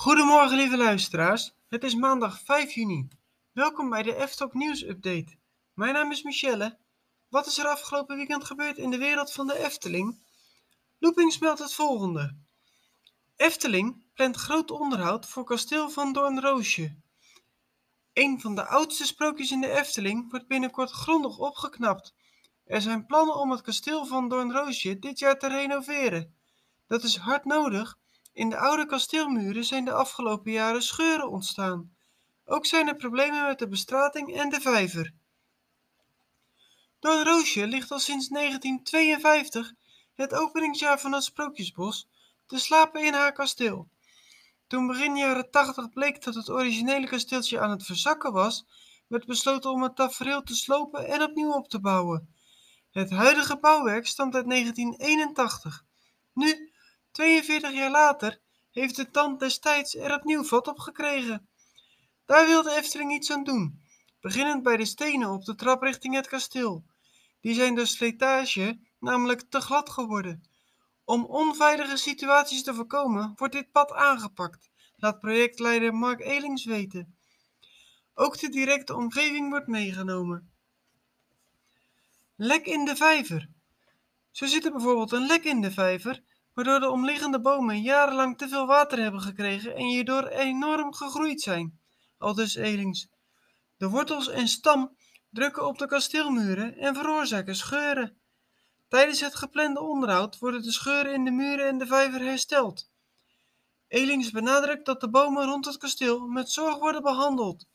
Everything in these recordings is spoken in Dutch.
Goedemorgen lieve luisteraars, het is maandag 5 juni. Welkom bij de F-Talk Nieuws Update. Mijn naam is Michelle. Wat is er afgelopen weekend gebeurd in de wereld van de Efteling? Loopings meldt het volgende. Efteling plant groot onderhoud voor kasteel van Doornroosje. Een van de oudste sprookjes in de Efteling wordt binnenkort grondig opgeknapt. Er zijn plannen om het kasteel van Doornroosje dit jaar te renoveren. Dat is hard nodig in de oude kasteelmuren zijn de afgelopen jaren scheuren ontstaan. Ook zijn er problemen met de bestrating en de vijver. Doornroosje ligt al sinds 1952, het openingsjaar van het Sprookjesbos, te slapen in haar kasteel. Toen begin jaren 80 bleek dat het originele kasteeltje aan het verzakken was, werd besloten om het tafereel te slopen en opnieuw op te bouwen. Het huidige bouwwerk stamt uit 1981. Nu, 42 jaar later, heeft de tand destijds er opnieuw vat op gekregen. Daar wil de Efteling iets aan doen, beginnend bij de stenen op de trap richting het kasteel. Die zijn door slijtage namelijk te glad geworden. Om onveilige situaties te voorkomen, wordt dit pad aangepakt, laat projectleider Mark Elings weten. Ook de directe omgeving wordt meegenomen. Lek in de vijver. Zo zit er bijvoorbeeld een lek in de vijver, waardoor de omliggende bomen jarenlang te veel water hebben gekregen en hierdoor enorm gegroeid zijn. Aldus Elings. De wortels en stam drukken op de kasteelmuren en veroorzaken scheuren. Tijdens het geplande onderhoud worden de scheuren in de muren en de vijver hersteld. Elings benadrukt dat de bomen rond het kasteel met zorg worden behandeld.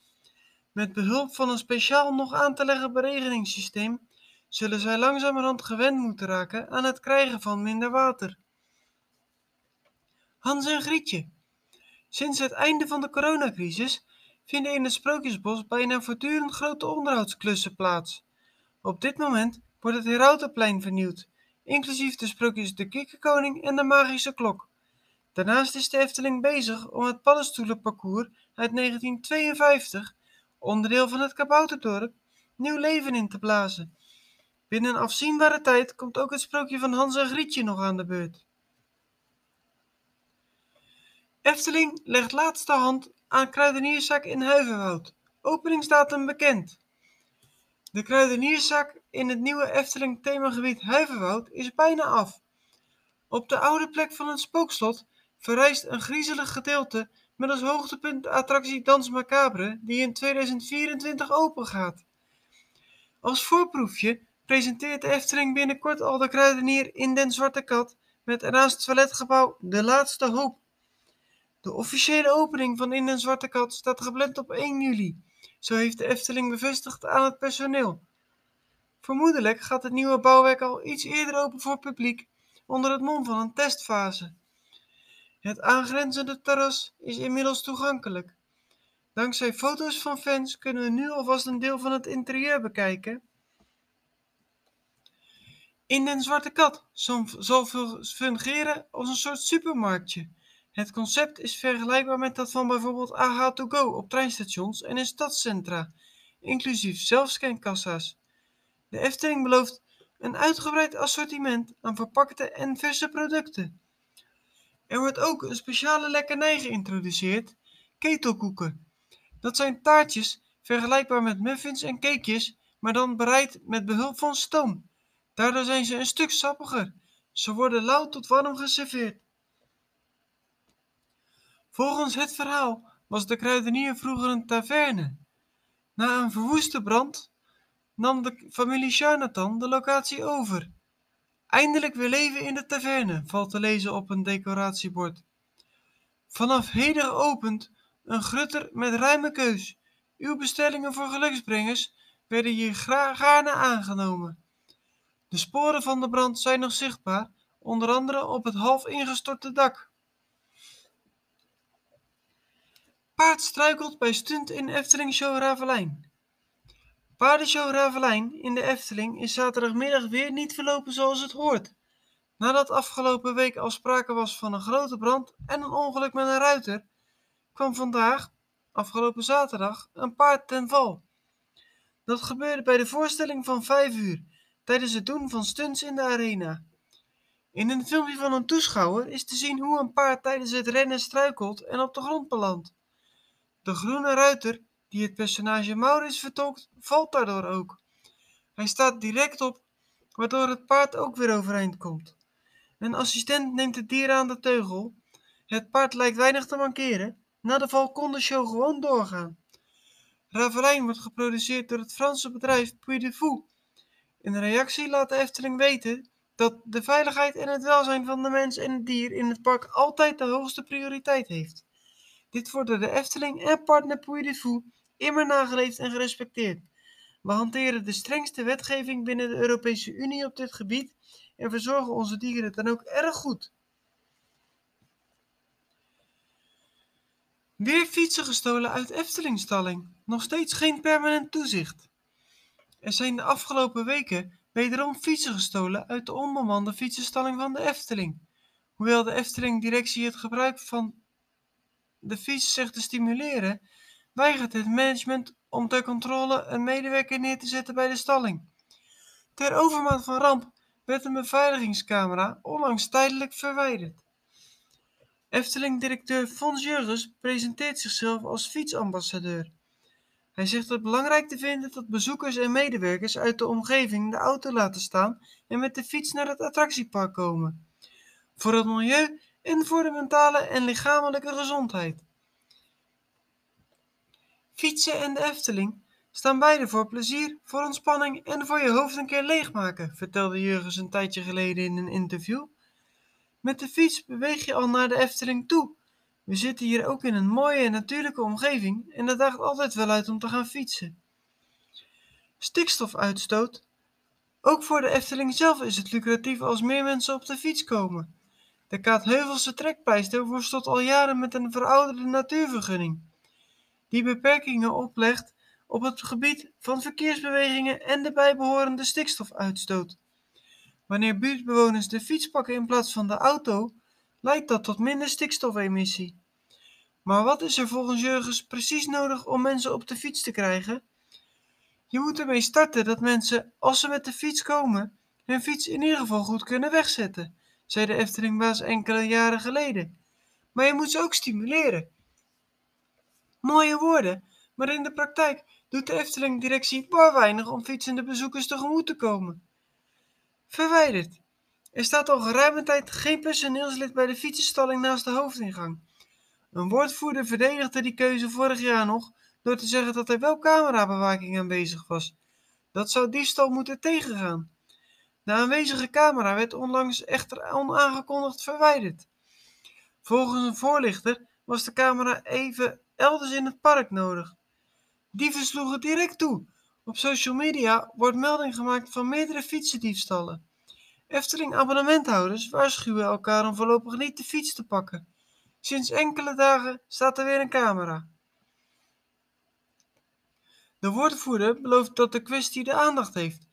Met behulp van een speciaal nog aan te leggen beregeningssysteem zullen zij langzamerhand gewend moeten raken aan het krijgen van minder water. Hans en Grietje. Sinds het einde van de coronacrisis vinden in het Sprookjesbos bijna voortdurend grote onderhoudsklussen plaats. Op dit moment wordt het Herautenplein vernieuwd, inclusief de sprookjes De Kikkerkoning en de Magische Klok. Daarnaast is de Efteling bezig om het paddenstoelenparcours uit 1952, onderdeel van het Kabouterdorp, nieuw leven in te blazen. Binnen afzienbare tijd komt ook het sprookje van Hans en Grietje nog aan de beurt. Efteling legt laatste hand aan kruidenierszaak in Huiverwoud. Openingsdatum bekend. De kruidenierszaak in het nieuwe Efteling themagebied Huiverwoud is bijna af. Op de oude plek van het spookslot verrijst een griezelig gedeelte met als hoogtepunt attractie Dans Macabre die in 2024 open gaat. Als voorproefje presenteert de Efteling binnenkort al de kruidenier in Den Zwarte Kat met ernaast het toiletgebouw De Laatste Hoop. De officiële opening van In Den Zwarte Kat staat gepland op 1 juli. Zo heeft de Efteling bevestigd aan het personeel. Vermoedelijk gaat het nieuwe bouwwerk al iets eerder open voor publiek onder het mom van een testfase. Het aangrenzende terras is inmiddels toegankelijk. Dankzij foto's van fans kunnen we nu alvast een deel van het interieur bekijken. In Den Zwarte Kat zal fungeren als een soort supermarktje. Het concept is vergelijkbaar met dat van bijvoorbeeld AH2Go op treinstations en in stadscentra, inclusief zelfscankassa's. De Efteling belooft een uitgebreid assortiment aan verpakte en verse producten. Er wordt ook een speciale lekkernij geïntroduceerd, ketelkoeken. Dat zijn taartjes vergelijkbaar met muffins en cakejes, maar dan bereid met behulp van stoom. Daardoor zijn ze een stuk sappiger. Ze worden lauw tot warm geserveerd. Volgens het verhaal was de kruidenier vroeger een taverne. Na een verwoeste brand nam de familie Charnatan de locatie over. Eindelijk weer leven in de taverne, valt te lezen op een decoratiebord. Vanaf heden geopend, een grutter met ruime keus. Uw bestellingen voor geluksbrengers werden hier gaarne aangenomen. De sporen van de brand zijn nog zichtbaar, onder andere op het half ingestorte dak. Paard struikelt bij stunt in Efteling Show Ravelijn. Paardenshow Ravelijn in de Efteling is zaterdagmiddag weer niet verlopen zoals het hoort. Nadat afgelopen week al sprake was van een grote brand en een ongeluk met een ruiter, kwam vandaag, afgelopen zaterdag, een paard ten val. Dat gebeurde bij de voorstelling van 5 uur, tijdens het doen van stunts in de arena. In een filmpje van een toeschouwer is te zien hoe een paard tijdens het rennen struikelt en op de grond belandt. De groene ruiter, die het personage Maurits vertolkt, valt daardoor ook. Hij staat direct op, waardoor het paard ook weer overeind komt. Een assistent neemt het dier aan de teugel. Het paard lijkt weinig te mankeren. Na de val kon de show gewoon doorgaan. Ravelijn wordt geproduceerd door het Franse bedrijf Puy de Fou. In reactie laat de Efteling weten dat de veiligheid en het welzijn van de mens en het dier in het park altijd de hoogste prioriteit heeft. Dit wordt door de Efteling en partner Puy de Fou immer nageleefd en gerespecteerd. We hanteren de strengste wetgeving binnen de Europese Unie op dit gebied en verzorgen onze dieren dan ook erg goed. Weer fietsen gestolen uit Eftelingsstalling. Nog steeds geen permanent toezicht. Er zijn de afgelopen weken wederom fietsen gestolen uit de onbemande fietsenstalling van de Efteling. Hoewel de Efteling-directie het gebruik van de fiets zegt te stimuleren, weigert het management om ter controle een medewerker neer te zetten bij de stalling. Ter overmaat van ramp werd een beveiligingscamera onlangs tijdelijk verwijderd. Efteling-directeur Fons Jurgens presenteert zichzelf als fietsambassadeur. Hij zegt het belangrijk te vinden dat bezoekers en medewerkers uit de omgeving de auto laten staan en met de fiets naar het attractiepark komen. Voor het milieu en voor de mentale en lichamelijke gezondheid. Fietsen en de Efteling staan beide voor plezier, voor ontspanning en voor je hoofd een keer leegmaken, vertelde Jurgens een tijdje geleden in een interview. Met de fiets beweeg je al naar de Efteling toe. We zitten hier ook in een mooie en natuurlijke omgeving en dat daagt altijd wel uit om te gaan fietsen. Stikstofuitstoot. Ook voor de Efteling zelf is het lucratief als meer mensen op de fiets komen. De Kaatheuvelse trekpleister worstelt al jaren met een verouderde natuurvergunning, die beperkingen oplegt op het gebied van verkeersbewegingen en de bijbehorende stikstofuitstoot. Wanneer buurtbewoners de fiets pakken in plaats van de auto, leidt dat tot minder stikstofemissie. Maar wat is er volgens Jurgens precies nodig om mensen op de fiets te krijgen? Je moet ermee starten dat mensen, als ze met de fiets komen, hun fiets in ieder geval goed kunnen wegzetten, zei de Eftelingbaas enkele jaren geleden. Maar je moet ze ook stimuleren. Mooie woorden, maar in de praktijk doet de Efteling-directie bar weinig om fietsende bezoekers tegemoet te komen. Verwijderd. Er staat al geruime tijd geen personeelslid bij de fietsenstalling naast de hoofdingang. Een woordvoerder verdedigde die keuze vorig jaar nog door te zeggen dat er wel camerabewaking aanwezig was. Dat zou diefstal moeten tegengaan. De aanwezige camera werd onlangs echter onaangekondigd verwijderd. Volgens een voorlichter was de camera even elders in het park nodig. Dieven sloegen direct toe. Op social media wordt melding gemaakt van meerdere fietsendiefstallen. Efteling abonnementhouders waarschuwen elkaar om voorlopig niet de fiets te pakken. Sinds enkele dagen staat er weer een camera. De woordvoerder belooft dat de kwestie de aandacht heeft.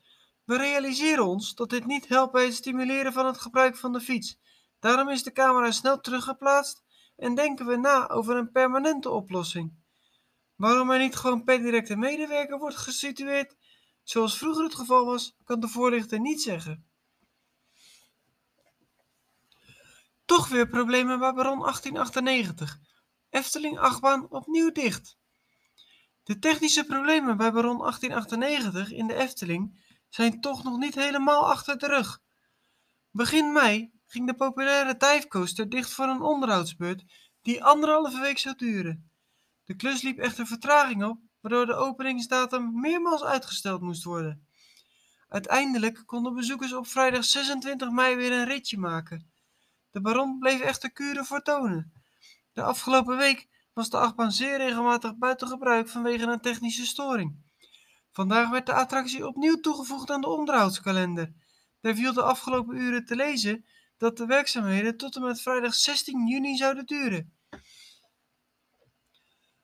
We realiseren ons dat dit niet helpt bij het stimuleren van het gebruik van de fiets. Daarom is de camera snel teruggeplaatst en denken we na over een permanente oplossing. Waarom er niet gewoon per directe medewerker wordt gesitueerd, zoals vroeger het geval was, kan de voorlichter niet zeggen. Toch weer problemen bij Baron 1898. Efteling achtbaan opnieuw dicht. De technische problemen bij Baron 1898 in de Efteling zijn toch nog niet helemaal achter de rug. Begin mei ging de populaire divecoaster dicht voor een onderhoudsbeurt die anderhalve week zou duren. De klus liep echter vertraging op, waardoor de openingsdatum meermaals uitgesteld moest worden. Uiteindelijk konden bezoekers op vrijdag 26 mei weer een ritje maken. De baron bleef echter kuren voor tonen. De afgelopen week was de achtbaan zeer regelmatig buiten gebruik vanwege een technische storing. Vandaag werd de attractie opnieuw toegevoegd aan de onderhoudskalender. Daar viel de afgelopen uren te lezen dat de werkzaamheden tot en met vrijdag 16 juni zouden duren.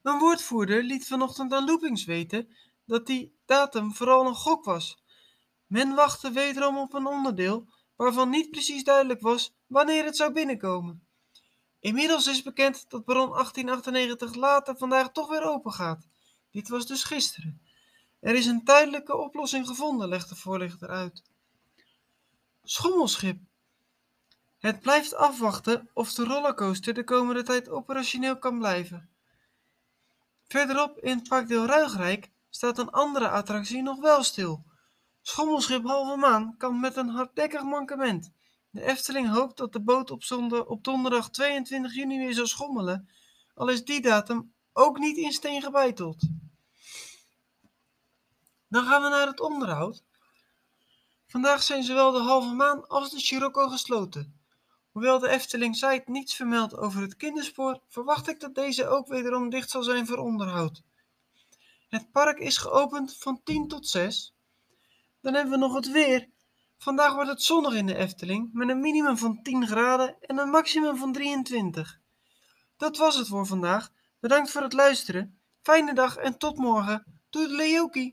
Een woordvoerder liet vanochtend aan Loopings weten dat die datum vooral een gok was. Men wachtte wederom op een onderdeel waarvan niet precies duidelijk was wanneer het zou binnenkomen. Inmiddels is bekend dat Baron 1898 later vandaag toch weer open gaat. Dit was dus gisteren. Er is een tijdelijke oplossing gevonden, legt de voorlichter uit. Schommelschip. Het blijft afwachten of de rollercoaster de komende tijd operationeel kan blijven. Verderop in het parkdeel Ruigrijk staat een andere attractie nog wel stil. Schommelschip Halve Maan kan met een hardnekkig mankement. De Efteling hoopt dat de boot op, zonde, op donderdag 22 juni weer zal schommelen, al is die datum ook niet in steen gebeiteld. Dan gaan we naar het onderhoud. Vandaag zijn zowel de Halve Maan als de Scirocco gesloten. Hoewel de Efteling site niets vermeldt over het kinderspoor, verwacht ik dat deze ook wederom dicht zal zijn voor onderhoud. Het park is geopend van 10 tot 6. Dan hebben we nog het weer. Vandaag wordt het zonnig in de Efteling met een minimum van 10 graden en een maximum van 23. Dat was het voor vandaag. Bedankt voor het luisteren. Fijne dag en tot morgen. Doei Leoki!